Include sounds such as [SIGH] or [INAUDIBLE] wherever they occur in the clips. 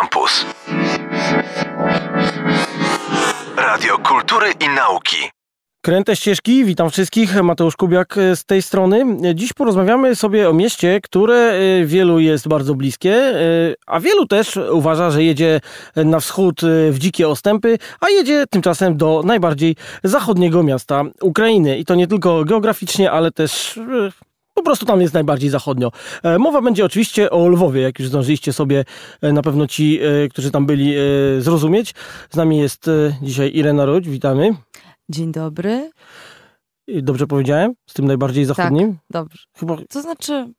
Campus. Radio Kultury i Nauki. Kręte ścieżki, witam wszystkich, Mateusz Kubiak e, z tej strony. Dziś porozmawiamy sobie o mieście, które e, wielu jest bardzo bliskie, e, a wielu też uważa, że jedzie na wschód w dzikie ostępy, a jedzie tymczasem do najbardziej zachodniego miasta Ukrainy. I to nie tylko geograficznie, ale też po prostu tam jest najbardziej zachodnio. Mowa będzie oczywiście o Lwowie, jak już zdążyliście sobie na pewno ci, którzy tam byli, zrozumieć. Z nami jest dzisiaj Irena Rodź, witamy. Dzień dobry. Dobrze powiedziałem? Z tym najbardziej zachodnim? Tak, dobrze. Chyba... To znaczy,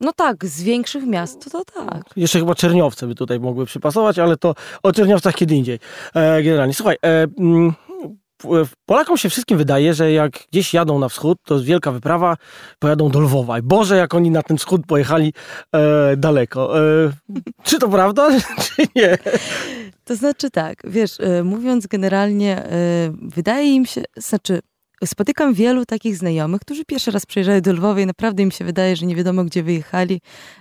no tak, z większych miast to, to tak. Jeszcze chyba Czerniowce by tutaj mogły przypasować, ale to o Czerniowcach kiedy indziej. E, generalnie, słuchaj, e, mm, Polakom się wszystkim wydaje, że jak gdzieś jadą na wschód, to jest wielka wyprawa, pojadą do Lwowa. I Boże, jak oni na ten wschód pojechali e, daleko. E, czy to prawda, [LAUGHS] czy nie? To znaczy tak, wiesz, e, mówiąc generalnie, e, wydaje im się, znaczy spotykam wielu takich znajomych, którzy pierwszy raz przyjeżdżają do Lwowa i naprawdę im się wydaje, że nie wiadomo gdzie wyjechali,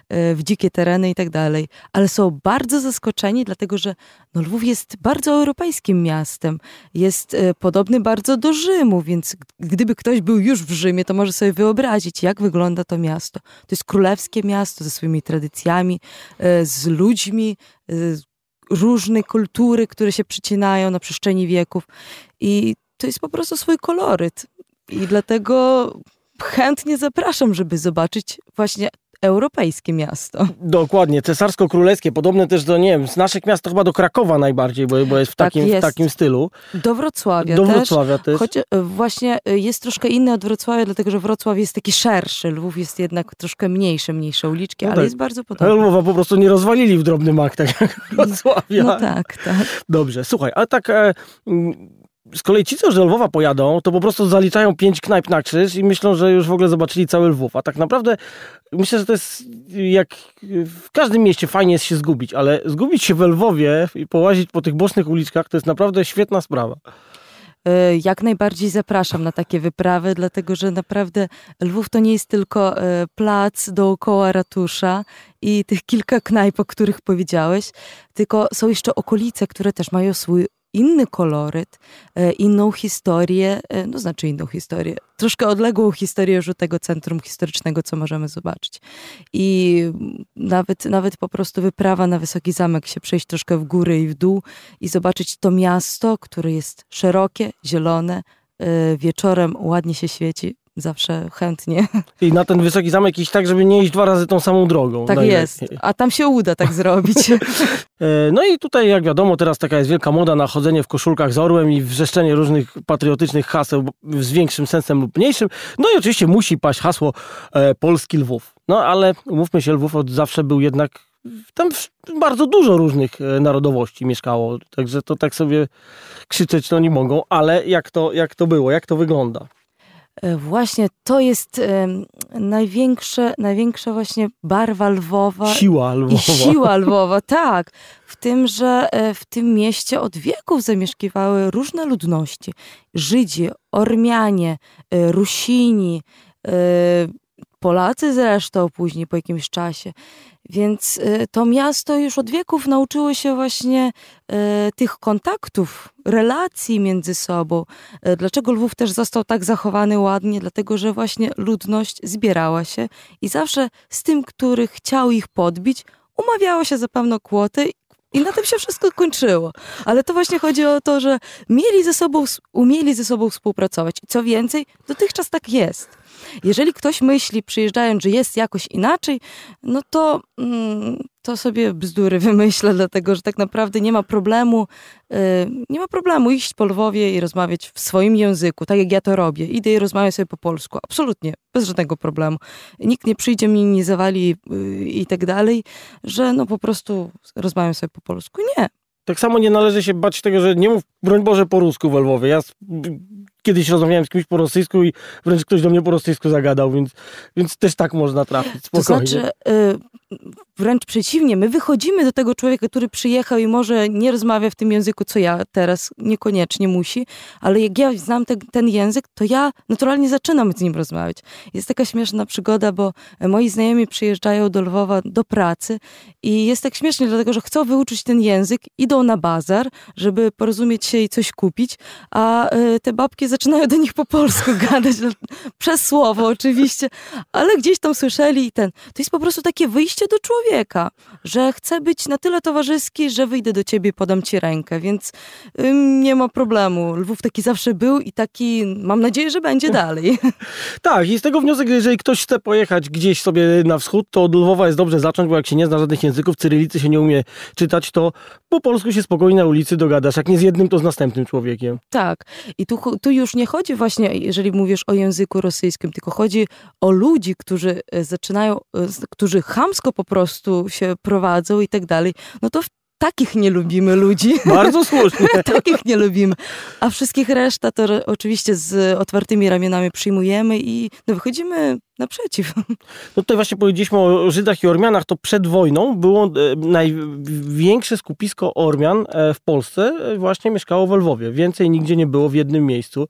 e, w dzikie tereny i tak dalej. Ale są bardzo zaskoczeni, dlatego że no, Lwów jest bardzo europejskim miastem. Jest podobny bardzo do Rzymu, więc gdyby ktoś był już w Rzymie, to może sobie wyobrazić, jak wygląda to miasto. To jest królewskie miasto ze swoimi tradycjami, z ludźmi, różne kultury, które się przycinają na przestrzeni wieków. I to jest po prostu swój koloryt. I dlatego chętnie zapraszam, żeby zobaczyć właśnie europejskie miasto. Dokładnie, cesarsko-królewskie, podobne też do, nie wiem, z naszych miast to chyba do Krakowa najbardziej, bo, bo jest, w, tak takim, jest. w takim stylu. Do Wrocławia do też. Wrocławia też. Choć e, właśnie e, jest troszkę inny od Wrocławia, dlatego że Wrocław jest taki szerszy, Lwów jest jednak troszkę mniejsze, mniejsze uliczki, no ale tak. jest bardzo podobny. Lwowa po prostu nie rozwalili w drobny mak, tak jak Wrocławia. No tak, tak. Dobrze, słuchaj, ale tak... E, z kolei ci, co z Lwowa pojadą, to po prostu zaliczają pięć knajp na krzyż i myślą, że już w ogóle zobaczyli cały Lwów. A tak naprawdę myślę, że to jest jak w każdym mieście fajnie jest się zgubić, ale zgubić się w Lwowie i połazić po tych bocznych uliczkach to jest naprawdę świetna sprawa. E, jak najbardziej zapraszam na takie wyprawy, dlatego że naprawdę Lwów to nie jest tylko e, plac dookoła ratusza i tych kilka knajp, o których powiedziałeś, tylko są jeszcze okolice, które też mają swój inny koloryt, e, inną historię, e, no znaczy inną historię, troszkę odległą historię już tego centrum historycznego, co możemy zobaczyć. I nawet, nawet po prostu wyprawa na Wysoki Zamek, się przejść troszkę w górę i w dół i zobaczyć to miasto, które jest szerokie, zielone, e, wieczorem ładnie się świeci, zawsze chętnie. I na ten wysoki zamek iść tak, żeby nie iść dwa razy tą samą drogą. Tak jest, a tam się uda tak [LAUGHS] zrobić. E, no i tutaj, jak wiadomo, teraz taka jest wielka moda na chodzenie w koszulkach z orłem i wrzeszczenie różnych patriotycznych haseł z większym sensem lub mniejszym. No i oczywiście musi paść hasło e, Polski Lwów. No ale umówmy się, Lwów od zawsze był jednak tam bardzo dużo różnych e, narodowości mieszkało, także to tak sobie krzyczeć to nie mogą, ale jak to, jak to było, jak to wygląda? E, właśnie to jest e, największe, największa właśnie barwa lwowa. Siła lwowa. I [LAUGHS] siła lwowa, tak. W tym, że e, w tym mieście od wieków zamieszkiwały różne ludności. Żydzi, Ormianie, Rusini, Polacy zresztą później po jakimś czasie. Więc y, to miasto już od wieków nauczyło się właśnie y, tych kontaktów, relacji między sobą. Y, dlaczego Lwów też został tak zachowany ładnie? Dlatego, że właśnie ludność zbierała się i zawsze z tym, który chciał ich podbić, umawiało się za pewną kłotę i na tym się wszystko kończyło. Ale to właśnie chodzi o to, że mieli ze sobą, umieli ze sobą współpracować. I co więcej, dotychczas tak jest. Jeżeli ktoś myśli, przyjeżdżając, że jest jakoś inaczej, no to, mm, to sobie bzdury [LAUGHS] wymyśla, dlatego że tak naprawdę nie ma problemu, yy, nie ma problemu iść po Lwowie i rozmawiać w swoim języku, tak jak ja to robię. Idę i rozmawiam sobie po polsku. Absolutnie, bez żadnego problemu. Nikt nie przyjdzie mi, nie zawali yy, i tak dalej, że no po prostu rozmawiam sobie po polsku. Nie. Tak samo nie należy się bać tego, że nie mów, broń Boże, po rusku w Lwowie. Ja kiedyś rozmawiałem z kimś po rosyjsku i wręcz ktoś do mnie po rosyjsku zagadał, więc, więc też tak można trafić. Spokojnie. To znaczy, y, wręcz przeciwnie, my wychodzimy do tego człowieka, który przyjechał i może nie rozmawia w tym języku, co ja teraz, niekoniecznie musi, ale jak ja znam te, ten język, to ja naturalnie zaczynam z nim rozmawiać. Jest taka śmieszna przygoda, bo moi znajomi przyjeżdżają do Lwowa do pracy i jest tak śmiesznie, dlatego że chcą wyuczyć ten język, idą na bazar, żeby porozumieć się i coś kupić, a y, te babki zaczynają do nich po polsku [LAUGHS] gadać, przez słowo oczywiście, ale gdzieś tam słyszeli i ten. To jest po prostu takie wyjście do człowieka, że chcę być na tyle towarzyski, że wyjdę do ciebie, podam ci rękę, więc ym, nie ma problemu. Lwów taki zawsze był i taki, mam nadzieję, że będzie dalej. [LAUGHS] Tak, i z tego wniosek, że jeżeli ktoś chce pojechać gdzieś sobie na wschód, to od Lwowa jest dobrze zacząć, bo jak się nie zna żadnych języków, cyrylicy się nie umie czytać, to po polsku się spokojnie na ulicy dogadasz. Jak nie z jednym, to z następnym człowiekiem. Tak. I tu, tu już nie chodzi właśnie, jeżeli mówisz o języku rosyjskim, tylko chodzi o ludzi, którzy e, zaczynają, e, którzy chamsko po prostu się prowadzą i tak dalej. No to takich nie lubimy ludzi. [LAUGHS] Bardzo słusznie. [LAUGHS] takich nie lubimy. A wszystkich reszta to oczywiście z otwartymi ramionami przyjmujemy i no, wychodzimy naprzeciw. No tutaj właśnie powiedzieliśmy o Żydach i Ormianach, to przed wojną było e, największe skupisko Ormian e, w Polsce e, właśnie mieszkało w Lwowie. Więcej nigdzie nie było w jednym miejscu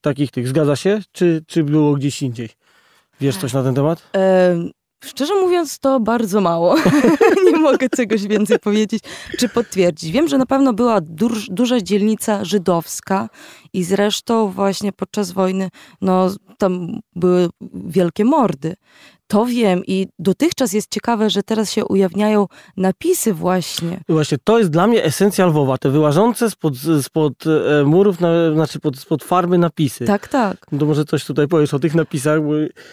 takich tych. Zgadza się? Czy, czy było gdzieś indziej? Wiesz coś na ten temat? Szczerze mówiąc, to bardzo mało. [LAUGHS] nie mogę czegoś więcej powiedzieć czy potwierdzić. Wiem, że na pewno była duż, duża dzielnica żydowska i zresztą właśnie podczas wojny no, tam były wielkie mordy. To wiem i dotychczas jest ciekawe, że teraz się ujawniają napisy właśnie. Właśnie, to jest dla mnie esencja Lwowa, te wyłażące spod, spod e, murów, na, znaczy pod, spod farby napisy. Tak, tak. To może coś tutaj powiesz o tych napisach.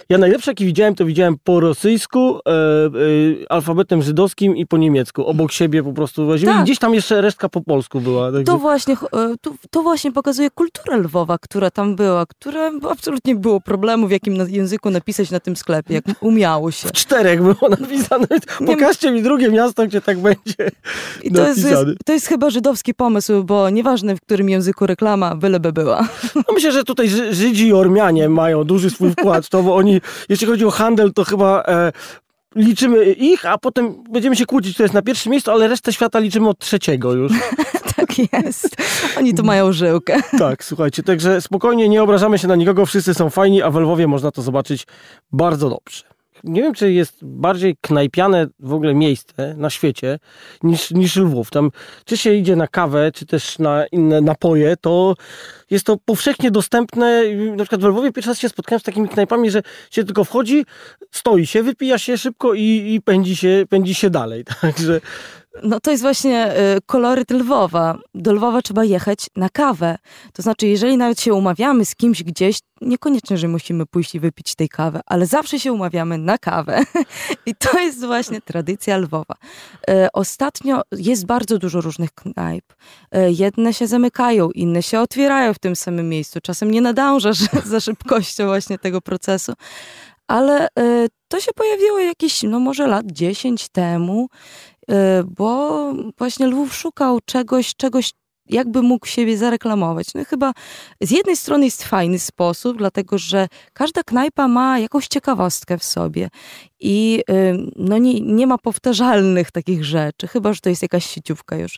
ja najlepsze, jakie widziałem, to widziałem po rosyjsku, e, e, alfabetem żydowskim i po niemiecku. Obok siebie po prostu tak. i gdzieś tam jeszcze resztka po polsku była. Także... To, właśnie, e, to, to właśnie pokazuje kulturę Lwowa, która tam była, która absolutnie było problemu, w jakim języku napisać na tym sklepie. Jak umiało się. W czterech było napisane. Pokażcie mi drugie miasto, gdzie tak będzie I to jest, jest, to jest chyba żydowski pomysł, bo nieważne w którym języku reklama, byleby była. No myślę, że tutaj Żydzi i Ormianie mają duży swój wkład to, bo oni, jeśli chodzi o handel, to chyba e, liczymy ich, a potem będziemy się kłócić, kto jest na pierwszym miejscu, ale resztę świata liczymy od trzeciego już. [LAUGHS] tak jest. Oni tu mają żyłkę. tak, słuchajcie, także spokojnie, nie obrażamy się na nikogo, wszyscy są fajni, a w Lwowie można to zobaczyć bardzo dobrze nie wiem, czy jest bardziej knajpiane w ogóle miejsce na świecie niż, niż Lwów. Tam, czy się idzie na kawę, czy też na inne napoje, to jest to powszechnie dostępne. Na przykład w Lwowie pierwszy raz się spotkałem z takimi knajpami, że się tylko wchodzi, stoi się, wypija się szybko i, i pędzi, się, pędzi się dalej. [LAUGHS] Także no to jest właśnie y, koloryt Lwowa. Do Lwowa trzeba jechać na kawę. To znaczy, jeżeli nawet się umawiamy z kimś gdzieś, niekoniecznie, że musimy pójść i wypić tej kawy, ale zawsze się umawiamy na kawę. [LAUGHS] I to jest właśnie tradycja Lwowa. Y, ostatnio jest bardzo dużo różnych knajp. Y, jedne się zamykają, inne się otwierają w tym samym miejscu. Czasem nie nadążasz [LAUGHS] za szybkością właśnie tego procesu. Ale to się pojawiło jakieś, no może lat 10 temu Y, bo właśnie Lwów szukał czegoś, czegoś, jakby mógł siebie zareklamować. No chyba z jednej strony jest fajny sposób, dlatego że każda knajpa ma jakąś ciekawostkę w sobie i y, no nie, nie ma powtarzalnych takich rzeczy, chyba że to jest jakaś sieciówka już.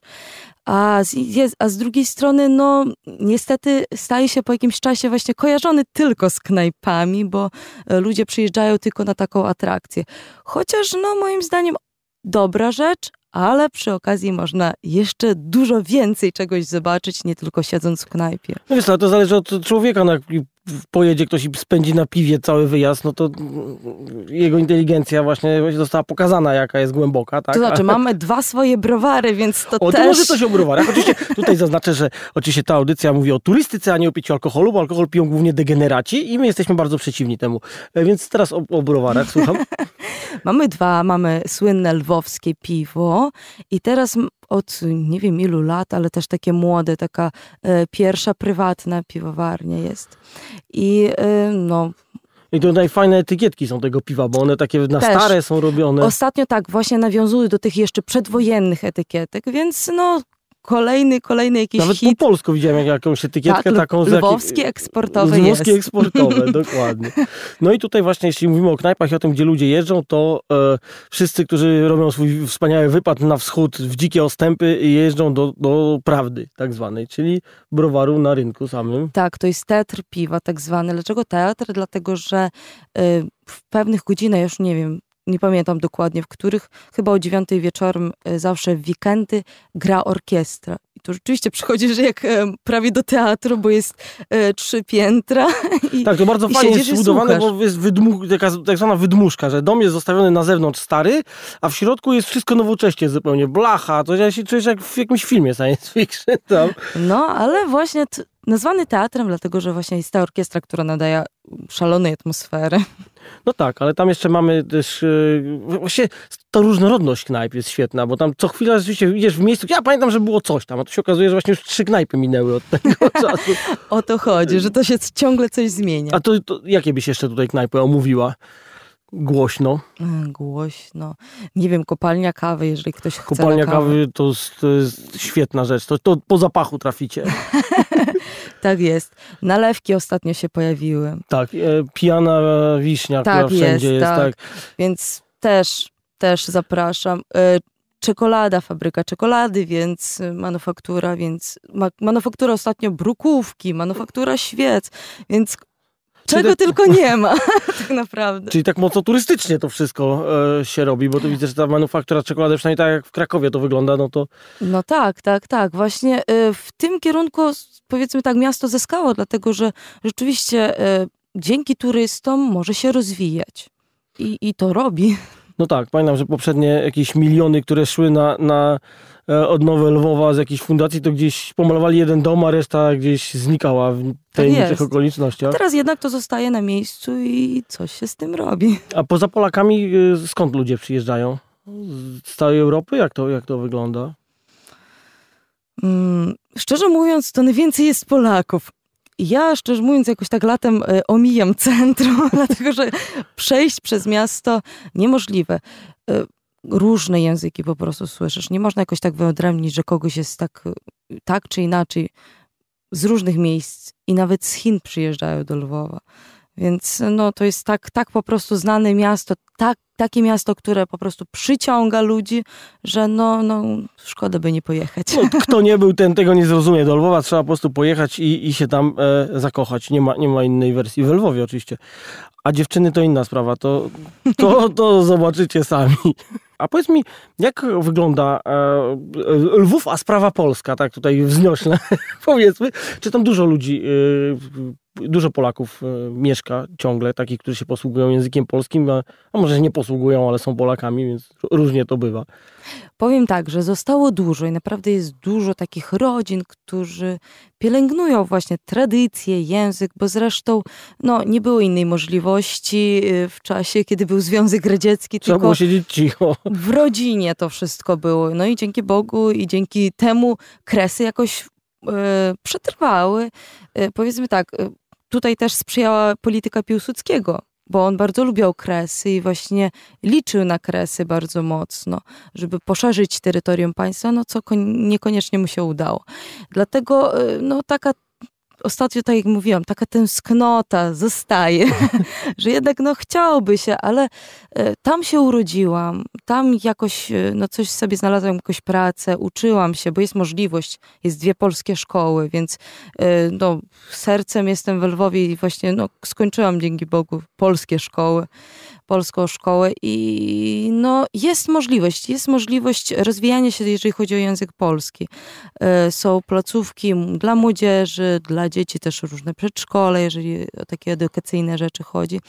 A z, a z drugiej strony, no niestety staje się po jakimś czasie właśnie kojarzony tylko z knajpami, bo y, ludzie przyjeżdżają tylko na taką atrakcję. Chociaż no moim zdaniem dobra rzecz, ale przy okazji można jeszcze dużo więcej czegoś zobaczyć, nie tylko siedząc w knajpie. No wiesz, no, to zależy od człowieka. No, pojedzie ktoś i spędzi na piwie cały wyjazd, no to jego inteligencja właśnie została pokazana, jaka jest głęboka. Tak? To znaczy, mamy dwa swoje browary, więc to o, też... O, może coś o browarach. Oczywiście tutaj zaznaczę, że oczywiście ta audycja mówi o turystyce, a nie o piciu alkoholu, bo alkohol piją głównie degeneraci i my jesteśmy bardzo przeciwni temu. E, więc teraz o, o browarach, słucham. [LAUGHS] mamy dwa, mamy słynne lwowskie piwo i teraz od nie wiem ilu lat, ale też takie młode, taka e, pierwsza prywatna piwowarnia jest. I e, no, i tutaj fajne etykietki są tego piwa, bo one takie na Też. stare są robione. Ostatnio tak, właśnie nawiązuły do tych jeszcze przedwojennych etykietek, więc no kolejny, kolejny jakiś Nawet hit. po polsku widziałem jak, jakąś etykietkę tak, taką. lwowskie jakiej- eksportowe Lwowskie jest. eksportowe, [LAUGHS] dokładnie. No i tutaj właśnie, jeśli mówimy o knajpach i o tym, gdzie ludzie jeżdżą, to e, wszyscy, którzy robią swój wspaniały wypad na wschód w dzikie ostępy, jeżdżą do, do prawdy tak zwanej, czyli browaru na rynku samym. Tak, to jest teatr piwa tak zwany. Dlaczego teatr? Dlatego, że y, w pewnych godzinach, już nie wiem, nie pamiętam dokładnie, w których chyba o dziewiątej wieczorem y, zawsze w weekendy gra orkiestra. I to rzeczywiście przychodzisz jak e, prawie do teatru, bo jest e, trzy piętra. [LAUGHS] I, Tak, to bardzo fajnie jest zbudowane, bo jest wydmu, taka tak zwana wydmuszka, że dom jest zostawiony na zewnątrz stary, a w środku jest wszystko nowocześnie zupełnie. Blacha, to ja się czujesz jak w jakimś filmie science fiction tam. No, ale właśnie t- nazwany teatrem, dlatego że właśnie jest ta orkiestra, która nadaje szalonej atmosfery. No tak, ale tam jeszcze mamy też, yy, właśnie ta różnorodność knajp jest świetna, bo tam co chwila rzeczywiście idziesz w miejscu, ja pamiętam, że było coś tam, a to się okazuje, że właśnie już trzy knajpy minęły od tego [LAUGHS] czasu. O to chodzi, że to się ciągle coś zmienia. A to, to jakie byś jeszcze tutaj knajpy omówiła? Głośno. Mm, Głośno. Nie wiem, kopalnia kawy, jeżeli ktoś chce Kopalnia kawy to, jest- to jest świetna rzecz, to, to po zapachu traficie. [LAUGHS] Tak jest. Nalewki ostatnio się pojawiły, Tak, e, pijana wiśnia, Tak która wszędzie jest, jest, tak. tak. więc też, też zapraszam. E, Czekolada, fabryka czekolady, więc manufaktura, więc ma, manufaktura ostatnio brukówki, manufaktura świec, więc czego tylko nie ma, [LAUGHS] tak naprawdę. Czyli tak mocno turystycznie to wszystko e, się robi, bo tu widzę, że ta manufaktura czekolady, przynajmniej tak jak w Krakowie to wygląda, no to No tak, tak, tak. Właśnie y, w tym kierunku powiedzmy tak miasto zyskało, dlatego że rzeczywiście y, dzięki turystom może się rozwijać. I, I to robi. No tak, pamiętam, że poprzednie jakieś miliony, które szły na, na e, odnowę Lwowa z jakiejś fundacji, to gdzieś pomalowali jeden dom, a reszta gdzieś znikała w tajemniczych jest. okolicznościach. Teraz jednak to zostaje na miejscu i coś się z tym robi. A poza Polakami e, skąd ludzie przyjeżdżają? Z całej Europy? Jak to, jak to wygląda? Mm, szczerze mówiąc, to najwięcej jest Polaków. Ja, szczerze mówiąc, jakoś tak latem e, omijam [LAUGHS] centrum, [LAUGHS] dlatego że przejść przez miasto niemożliwe. E, różne języki po prostu słyszysz. Nie można jakoś tak wyodrębnić, że kogoś jest tak, e, tak czy inaczej z różnych miejsc i nawet z Chin przyjeżdżają do Lwowa. Więc no, to jest tak, tak po prostu znane miasto, tak, takie miasto, które po prostu przyciąga ludzi, że no, no szkoda by nie pojechać. No, kto nie był, ten tego nie zrozumie. Do Lwowa trzeba po prostu pojechać i, i się tam e, zakochać. Nie ma, nie ma innej wersji. W Lwowie oczywiście. A dziewczyny to inna sprawa. To, to, to [LAUGHS] zobaczycie sami. A powiedz mi, jak wygląda e, Lwów, a sprawa polska, tak tutaj wzniośle [LAUGHS] powiedzmy. Czy tam dużo ludzi, e, dużo Polaków e, mieszka ciągle, takich, którzy się posługują językiem polskim, a, a może nie posługują, ale są Polakami, więc różnie to bywa. Powiem tak, że zostało dużo i naprawdę jest dużo takich rodzin, którzy pielęgnują właśnie tradycje, język, bo zresztą no, nie było innej możliwości y, w czasie, kiedy był Związek Radziecki, Trzeba tylko było siedzieć cicho. w rodzinie to wszystko było. No i dzięki Bogu i dzięki temu kresy jakoś e, przetrwały. E, powiedzmy tak, e, tutaj też sprzyjała polityka Piłsudskiego, bo on bardzo lubiał kresy i właśnie liczył na kresy bardzo mocno, żeby poszerzyć terytorium państwa, no co kon- niekoniecznie mu się udało. Dlatego e, no taka Ostatnio, tak jak mówiłam, taka tęsknota zostaje, [LAUGHS] że jednak no chciałoby się, ale e, tam się urodziłam, tam jakoś e, no coś sobie znalazłam, jakąś pracę, uczyłam się, bo jest możliwość, jest dwie polskie szkoły, więc e, no, sercem jestem w Lwowie i właśnie no, skończyłam dzięki Bogu polskie szkoły, polską szkołę i no, jest możliwość, jest możliwość rozwijania się, jeżeli chodzi o język polski. E, Są placówki dla młodzieży, dla dzieci też różne przedszkole, jeżeli o takie edukacyjne rzeczy chodzi.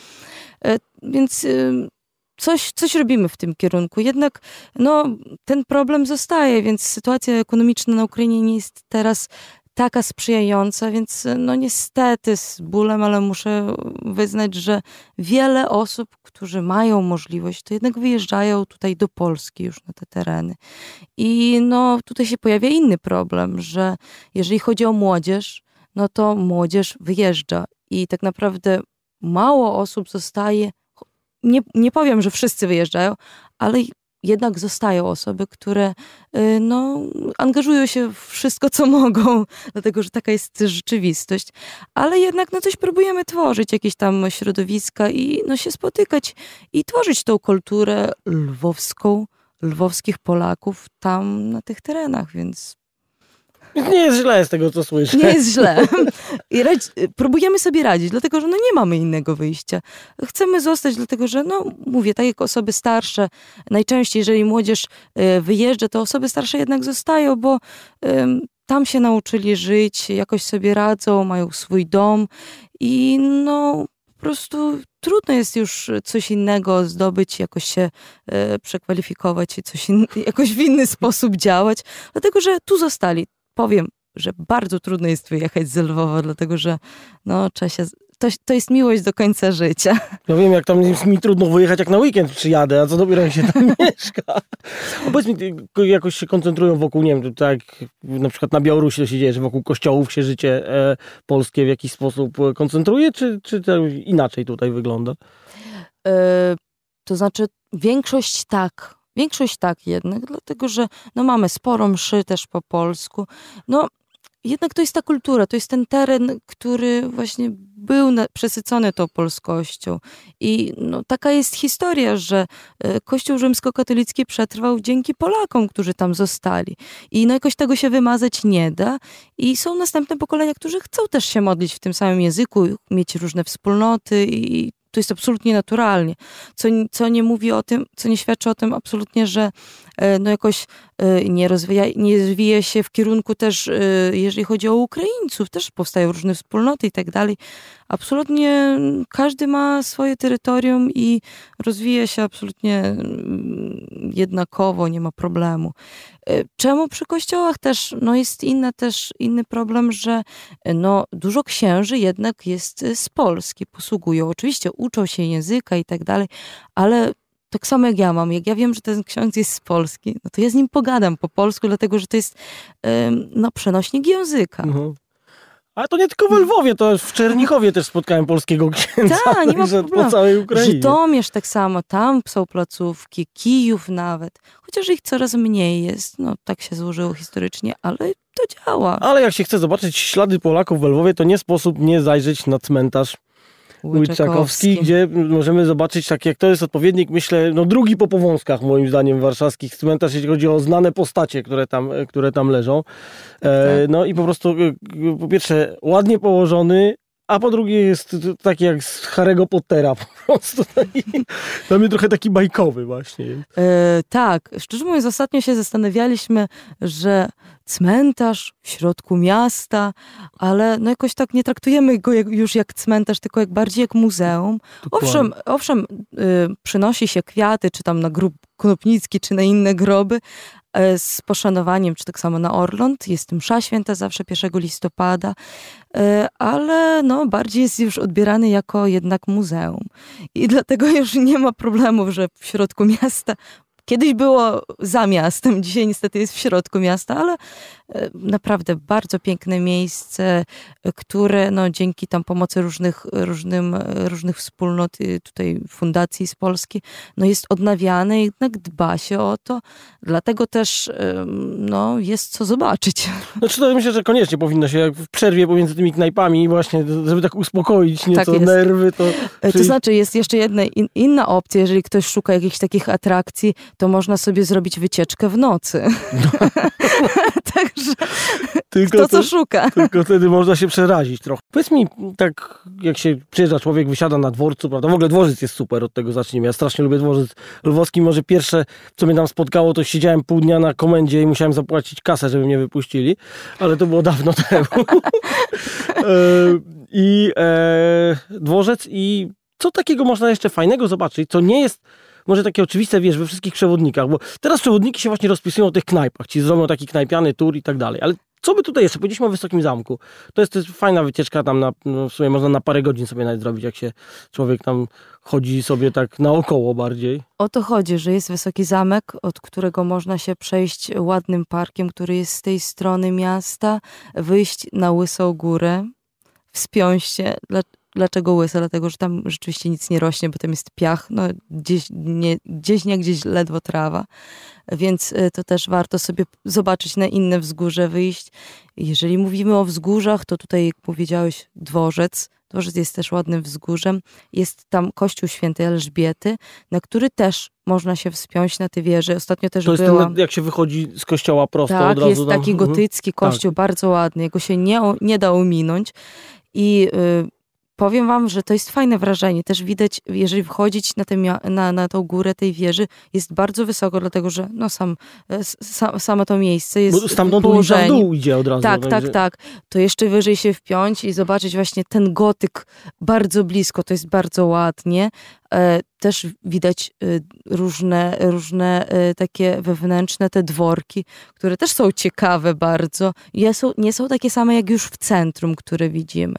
E, Więc ym, coś, coś robimy w tym kierunku. Jednak no, ten problem zostaje, więc sytuacja ekonomiczna na Ukrainie nie jest teraz taka sprzyjająca, więc no niestety z bólem, ale muszę wyznać, że wiele osób, którzy mają możliwość, to jednak wyjeżdżają tutaj do Polski już na te tereny. I no tutaj się pojawia inny problem, że jeżeli chodzi o młodzież, no to młodzież wyjeżdża i tak naprawdę mało osób zostaje. Nie, nie powiem, że wszyscy wyjeżdżają, ale jednak zostają osoby, które y, no, angażują się w wszystko, co mogą, [LAUGHS] dlatego że taka jest rzeczywistość, ale jednak no, coś próbujemy tworzyć, jakieś tam środowiska i no, się spotykać i tworzyć tą kulturę lwowską, lwowskich Polaków tam na tych terenach, więc nie jest źle z tego, co słyszę. nie jest źle. I radzi, próbujemy sobie radzić, dlatego że no nie mamy innego wyjścia. Chcemy zostać, dlatego że, no mówię, tak jak osoby starsze, najczęściej jeżeli młodzież e, wyjeżdża, to osoby starsze jednak zostają, bo tam się nauczyli żyć, jakoś sobie radzą, mają swój dom i no po prostu trudno jest już coś innego zdobyć, jakoś się e, przekwalifikować i coś in, jakoś w inny sposób działać, dlatego że tu zostali. Powiem, że bardzo trudno jest wyjechać z Lwowa, dlatego że no, trzeba się, to, to jest miłość do końca życia. Ja wiem, jak tam jest mi trudno wyjechać, jak na weekend przyjadę, a co dopiero jak się tam [LAUGHS] mieszka. A powiedz mi, jakoś się koncentrują wokół, nie wiem, tak na przykład na Białorusi to się dzieje, że wokół kościołów się życie e, polskie w jakiś sposób e, koncentruje, czy, czy to inaczej tutaj wygląda? E, to znaczy większość tak, większość tak jednak, dlatego że no mamy sporo mszy też po polsku. No jednak to jest ta kultura, to jest ten teren, który właśnie był na, przesycony tą polskością. I no, taka jest historia, że e, Kościół rzymskokatolicki przetrwał dzięki Polakom, którzy tam zostali. I no, jakoś tego się wymazać nie da. I są następne pokolenia, którzy chcą też się modlić w tym samym języku, mieć różne wspólnoty i to jest absolutnie naturalnie. Co, co nie mówi o tym, co nie świadczy o tym absolutnie, że e, no jakoś e, nie rozwija, nie rozwija się w kierunku też, e, jeżeli chodzi o Ukraińców, też powstają różne wspólnoty i tak dalej. Absolutnie każdy ma swoje terytorium i rozwija się absolutnie mm, jednakowo, nie ma problemu. Czemu przy kościołach też no jest inna, też inny problem, że no dużo księży jednak jest z Polski, posługują. Oczywiście uczą się języka i tak dalej, ale tak samo jak ja mam, jak ja wiem, że ten ksiądz jest z Polski, no to ja z nim pogadam po polsku, dlatego że to jest no, przenośnik języka. Mhm. Ale to nie tylko w Lwowie, to w Czernichowie też spotkałem polskiego księdza. Tak, nie ma po całej Ukrainie. Żytomierz tak samo, tam są placówki, Kijów nawet. Chociaż ich coraz mniej jest, no tak się złożyło historycznie, ale to działa. Ale jak się chce zobaczyć ślady Polaków w Lwowie, to nie sposób nie zajrzeć na cmentarz Łyczakowski, gdzie możemy zobaczyć, tak jak to jest odpowiednik, myślę, no drugi po powązkach moim zdaniem warszawskich cmentarz, jeśli chodzi o znane postacie, które tam, które tam leżą. E, tak. no i po prostu e, po pierwsze ładnie położony, a po drugie jest taki jak z Harry'ego Pottera [LAUGHS] po prostu. Dla mnie trochę taki bajkowy właśnie. E, tak, szczerze mówiąc ostatnio się zastanawialiśmy, że cmentarz w środku miasta, ale no jakoś tak nie traktujemy go jak, już jak cmentarz, tylko jak bardziej jak muzeum. Owszem, owszem y, przynosi się kwiaty, czy tam na grób Knopnicki, czy na inne groby, y, z poszanowaniem, czy tak samo na Orląt. Jest msza święta zawsze 1 listopada, y, ale no, bardziej jest już odbierany jako jednak muzeum. I dlatego [LAUGHS] już nie ma problemów, że w środku miasta Kiedyś było za miastem, dzisiaj niestety jest w środku miasta, ale e, naprawdę bardzo piękne miejsce, które no, dzięki tam pomocy różnych, różnym, różnych wspólnot, tutaj fundacji z Polski, no, jest odnawiane jednak dba się o to. Dlatego też no, jest co zobaczyć. [LAUGHS] Znaczy to myślę, że koniecznie powinno się w przerwie pomiędzy tymi knajpami właśnie, żeby tak uspokoić nieco tak nerwy. To, e, to znaczy jest jeszcze jedna in, inna opcja, jeżeli ktoś szuka jakichś takich atrakcji, to można sobie zrobić wycieczkę w nocy. No. [LAUGHS] Także tylko to, co szuka. Tylko wtedy można się przerazić trochę. Powiedz mi, tak jak się przyjeżdża człowiek, wysiada na dworcu, prawda? W ogóle dworzec jest super, od tego zacznijmy. Ja strasznie lubię dworzec lwowski. Może pierwsze, co mnie tam spotkało, to siedziałem pół dnia na komendzie i musiałem zapłacić kasę, żeby mnie wypuścili. Ale to było dawno [LAUGHS] temu. E, I e, dworzec i co takiego można jeszcze fajnego zobaczyć, co nie jest może takie oczywiste, wiesz, we wszystkich przewodnikach, bo teraz przewodniki się właśnie rozpisują o tych knajpach, ci zrobią taki knajpiany tour i tak dalej, ale co by tutaj jeszcze? Powiedzieliśmy o Wysokim Zamku. To jest, to jest fajna wycieczka tam, na, no w sumie można na parę godzin sobie nawet zrobić, jak się człowiek tam chodzi sobie tak naokoło bardziej. O to chodzi, że jest Wysoki Zamek, od którego można się przejść ładnym parkiem, który jest z tej strony miasta, wyjść na Łysą Górę, wspiąć się. Dlaczego łyse? Dlatego, że tam rzeczywiście nic nie rośnie, bo tam jest piach, no gdzieś nie, gdzieś, nie gdzieś ledwo trawa. Więc y, to też warto sobie zobaczyć na inne wzgórze wyjść. Jeżeli mówimy o wzgórzach, to tutaj, jak powiedziałeś, dworzec. Dworzec jest też ładnym wzgórzem. Jest tam kościół świętej Elżbiety, na który też można się wspiąć na te wieże. Ostatnio też To jest byłam. ten, jak się wychodzi z kościoła prosto Tak, od razu. jest tam. taki Mhm. gotycki kościół, bardzo ładny. Jego się nie, nie da ominąć. I y, powiem wam, że to jest fajne wrażenie. Też widać, jeżeli wchodzić na, tę na, na tą górę tej wieży, jest bardzo wysoko, dlatego że no sam, e, samo to miejsce jest Bo stamtąd położeniu. dół idzie od razu. Tak, tak, tak. To jeszcze wyżej się wpiąć i zobaczyć właśnie ten gotyk bardzo blisko. To jest bardzo ładnie. E, Też widać e, różne, różne e, takie wewnętrzne te dworki, które też są ciekawe bardzo. Nie są, nie są takie same jak już w centrum, które widzimy.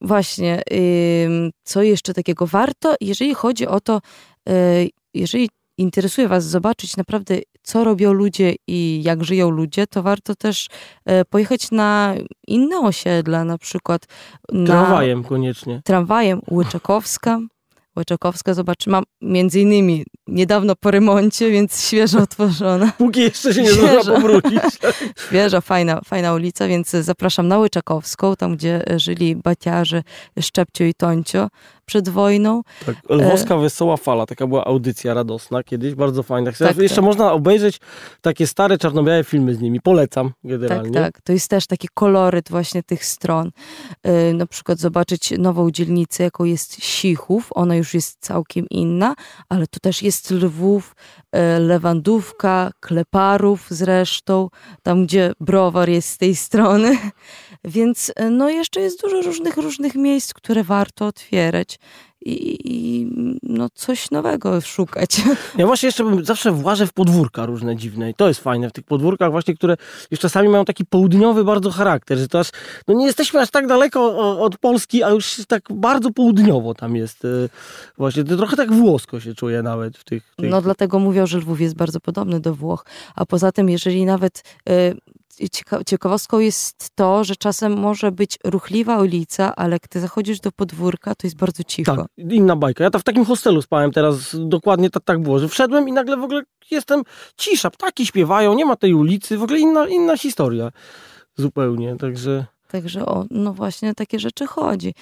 Właśnie, co jeszcze takiego warto, jeżeli chodzi o to, jeżeli interesuje Was zobaczyć naprawdę, co robią ludzie i jak żyją ludzie, to warto też pojechać na inne osiedla, na przykład na Tramwajem koniecznie. tramwajem Łyczakowska. Łyczakowska, zobacz, mam między innymi niedawno po remoncie, więc świeżo otworzona. [LAUGHS] Póki jeszcze się nie zdążyła powrócić. [LAUGHS] Świeża, fajna, fajna ulica, więc zapraszam na Łyczakowską, tam gdzie żyli baciarze Szczepcio i Toncio przed wojną. Tak, Lwowska Wesoła Fala, taka była audycja radosna kiedyś, bardzo fajna. Tak, jeszcze tak. można obejrzeć takie stare czarno-białe filmy z nimi. Polecam Tak, generalnie. tak. To jest też taki koloryt właśnie tych stron. Yy, na przykład zobaczyć nową dzielnicę, jaką jest Sichów. Ona już jest całkiem inna, ale tu też jest Lwów, yy, Lewandówka, Kleparów zresztą, tam gdzie browar jest z tej strony. [LAUGHS] Więc no jeszcze jest dużo różnych, różnych miejsc, które warto otwierać. I, i no coś nowego szukać. [LAUGHS] Ja właśnie jeszcze bym zawsze włażę w podwórka różne dziwne i to jest fajne w tych podwórkach właśnie, które już czasami mają taki południowy bardzo charakter, że to aż, no nie jesteśmy aż tak daleko od Polski, a już tak bardzo południowo tam jest. e, Właśnie to trochę tak włosko się czuje nawet w tych... tych... No dlatego mówią, że Lwów jest bardzo podobny do Włoch. A poza tym, jeżeli nawet cieka- ciekawostką jest to, że czasem może być ruchliwa ulica, ale gdy zachodzisz do podwórka, to jest bardzo cicho. Tak, inna bajka. Ja tam w takim hostelu spałem teraz, dokładnie tak, tak było, że wszedłem i nagle w ogóle jestem cisza, ptaki śpiewają, nie ma tej ulicy, w ogóle inna, inna historia zupełnie, także... Także o, no właśnie takie rzeczy chodzi.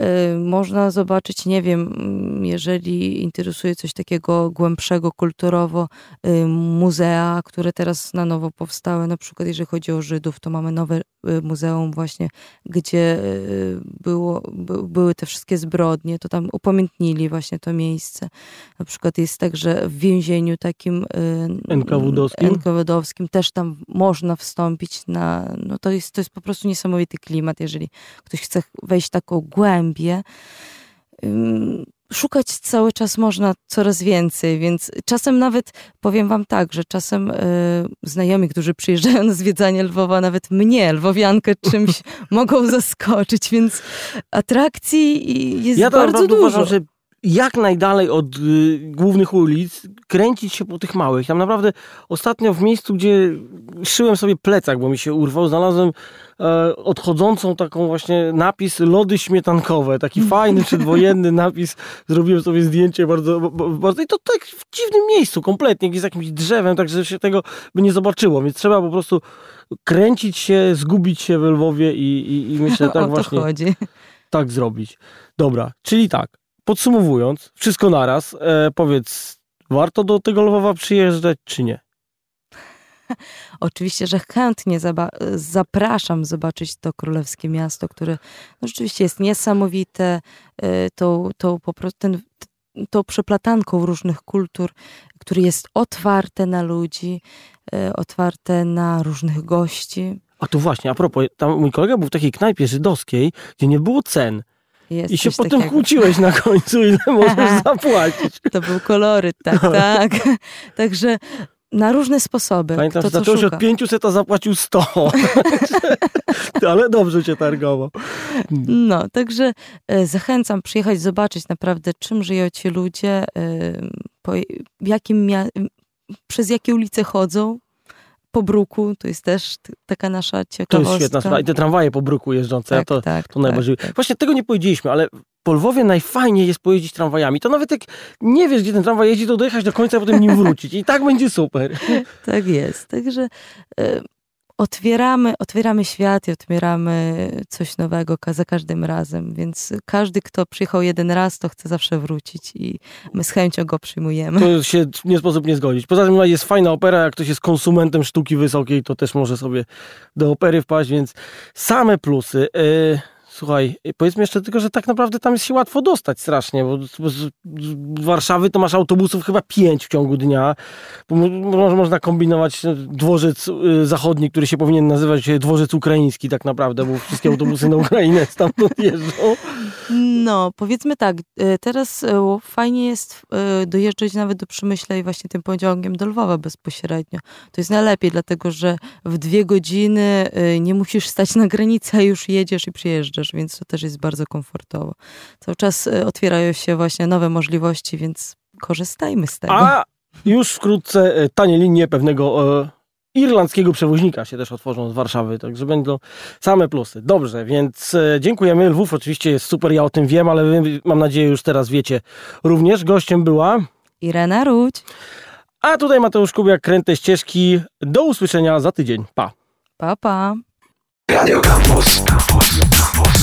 Y, można zobaczyć, nie wiem, mm, jeżeli interesuje coś takiego głębszego kulturowo, y, muzea, które teraz na nowo powstały, na przykład jeżeli chodzi o Żydów, to mamy nowe muzeum właśnie, gdzie y, było, by, były te wszystkie zbrodnie, to tam upamiętnili właśnie to miejsce. Na przykład jest także w więzieniu takim y, NKWD-owskim? NKWD-owskim też tam można wstąpić na, no to jest, to jest po prostu niesamowity klimat, jeżeli ktoś chce wejść taką głębię. Szukać cały czas można coraz więcej, więc czasem nawet, powiem wam tak, że czasem y, znajomi, którzy przyjeżdżają na zwiedzanie Lwowa, nawet mnie, lwowiankę, czymś [LAUGHS] mogą zaskoczyć, więc atrakcji jest Ja bardzo dużo. uważam, że jak najdalej od y, głównych ulic, kręcić się po tych małych. Tam naprawdę ostatnio w miejscu, gdzie szyłem sobie plecak, bo mi się urwał, znalazłem e, odchodzącą taką właśnie napis lody śmietankowe. Taki fajny, [LAUGHS] przedwojenny napis. Zrobiłem sobie zdjęcie bardzo, bardzo i to tak w dziwnym miejscu, kompletnie, gdzieś z jakimś drzewem, tak że się tego by nie zobaczyło. Więc trzeba po prostu kręcić się, zgubić się we Lwowie i, i, i myślę [LAUGHS] o tak to właśnie chodzi. tak zrobić. Dobra, czyli tak, podsumowując, wszystko naraz, e, powiedz, warto do tego Lwowa przyjeżdżać, czy nie? [LAUGHS] Oczywiście, że chętnie zapraszam zobaczyć to królewskie miasto, które no, rzeczywiście jest niesamowite, y, tą, tą, po prostu ten, tą przeplatanką różnych kultur, które jest otwarte na ludzi, y, otwarte na różnych gości. A tu właśnie, a propos, tam mój kolega był w takiej knajpie żydowskiej, gdzie nie było cen. Jest I się potem takiego. kłóciłeś na końcu, ile [LAUGHS] możesz zapłacić. To był koloryt, tak, tak. [LAUGHS] Także na różne sposoby. Pamiętam, kto że zacząłeś od 500, a zapłacił 100. [LAUGHS] Ale dobrze cię targował. No, także e, zachęcam przyjechać, zobaczyć naprawdę, czym żyją ci ludzie, e, po, jakim przez jakie ulice chodzą, po bruku, to jest też taka nasza To ciekawostka. jest świetna sprawa. I te tramwaje po bruku jeżdżące, Tak, to, tak, to najbardziej. tak, tak. Właśnie tego nie powiedzieliśmy, ale po Lwowie najfajniej jest pojeździć tramwajami. To nawet jak nie wiesz, gdzie ten tramwaj jeździ, to dojechać do końca, a potem nim wrócić. I tak będzie super. [LAUGHS] Tak jest. Także e, otwieramy, otwieramy świat i otwieramy coś nowego za każdym razem. Więc każdy, kto przyjechał jeden raz, to chce zawsze wrócić i my z chęcią go przyjmujemy. To się nie sposób nie zgodzić. Poza tym jest fajna opera, jak ktoś jest konsumentem sztuki wysokiej, to też może sobie do opery wpaść, więc same plusy. E, Słuchaj, powiedzmy jeszcze tylko, że tak naprawdę tam jest się łatwo dostać strasznie, bo z, Warszawy to masz autobusów chyba pięć w ciągu dnia. Można kombinować e, dworzec y, zachodni, który się powinien nazywać e, dworzec ukraiński tak naprawdę, bo wszystkie autobusy na Ukrainę stamtąd [LAUGHS] jeżdżą. No, powiedzmy tak, teraz fajnie jest dojeżdżać nawet do Przemyśla i właśnie tym pociągiem do Lwowa bezpośrednio. To jest najlepiej, dlatego że w dwie godziny nie musisz stać na granicy, a już jedziesz i przyjeżdżasz, więc to też jest bardzo komfortowo. Cały czas e, otwierają się właśnie nowe możliwości, więc korzystajmy z tego. A już wkrótce e, tanie linie pewnego e, irlandzkiego przewoźnika się też otworzą z Warszawy, także będą same plusy. Dobrze, więc e, dziękujemy. Lwów oczywiście jest super, ja o tym wiem, ale wy, mam nadzieję już teraz wiecie również. Gościem była, Irena Rudź. a tutaj Mateusz Kubiak, Kręte Ścieżki. Do usłyszenia za tydzień. Pa! Pa, pa. Radio Campus. Campus. Campus.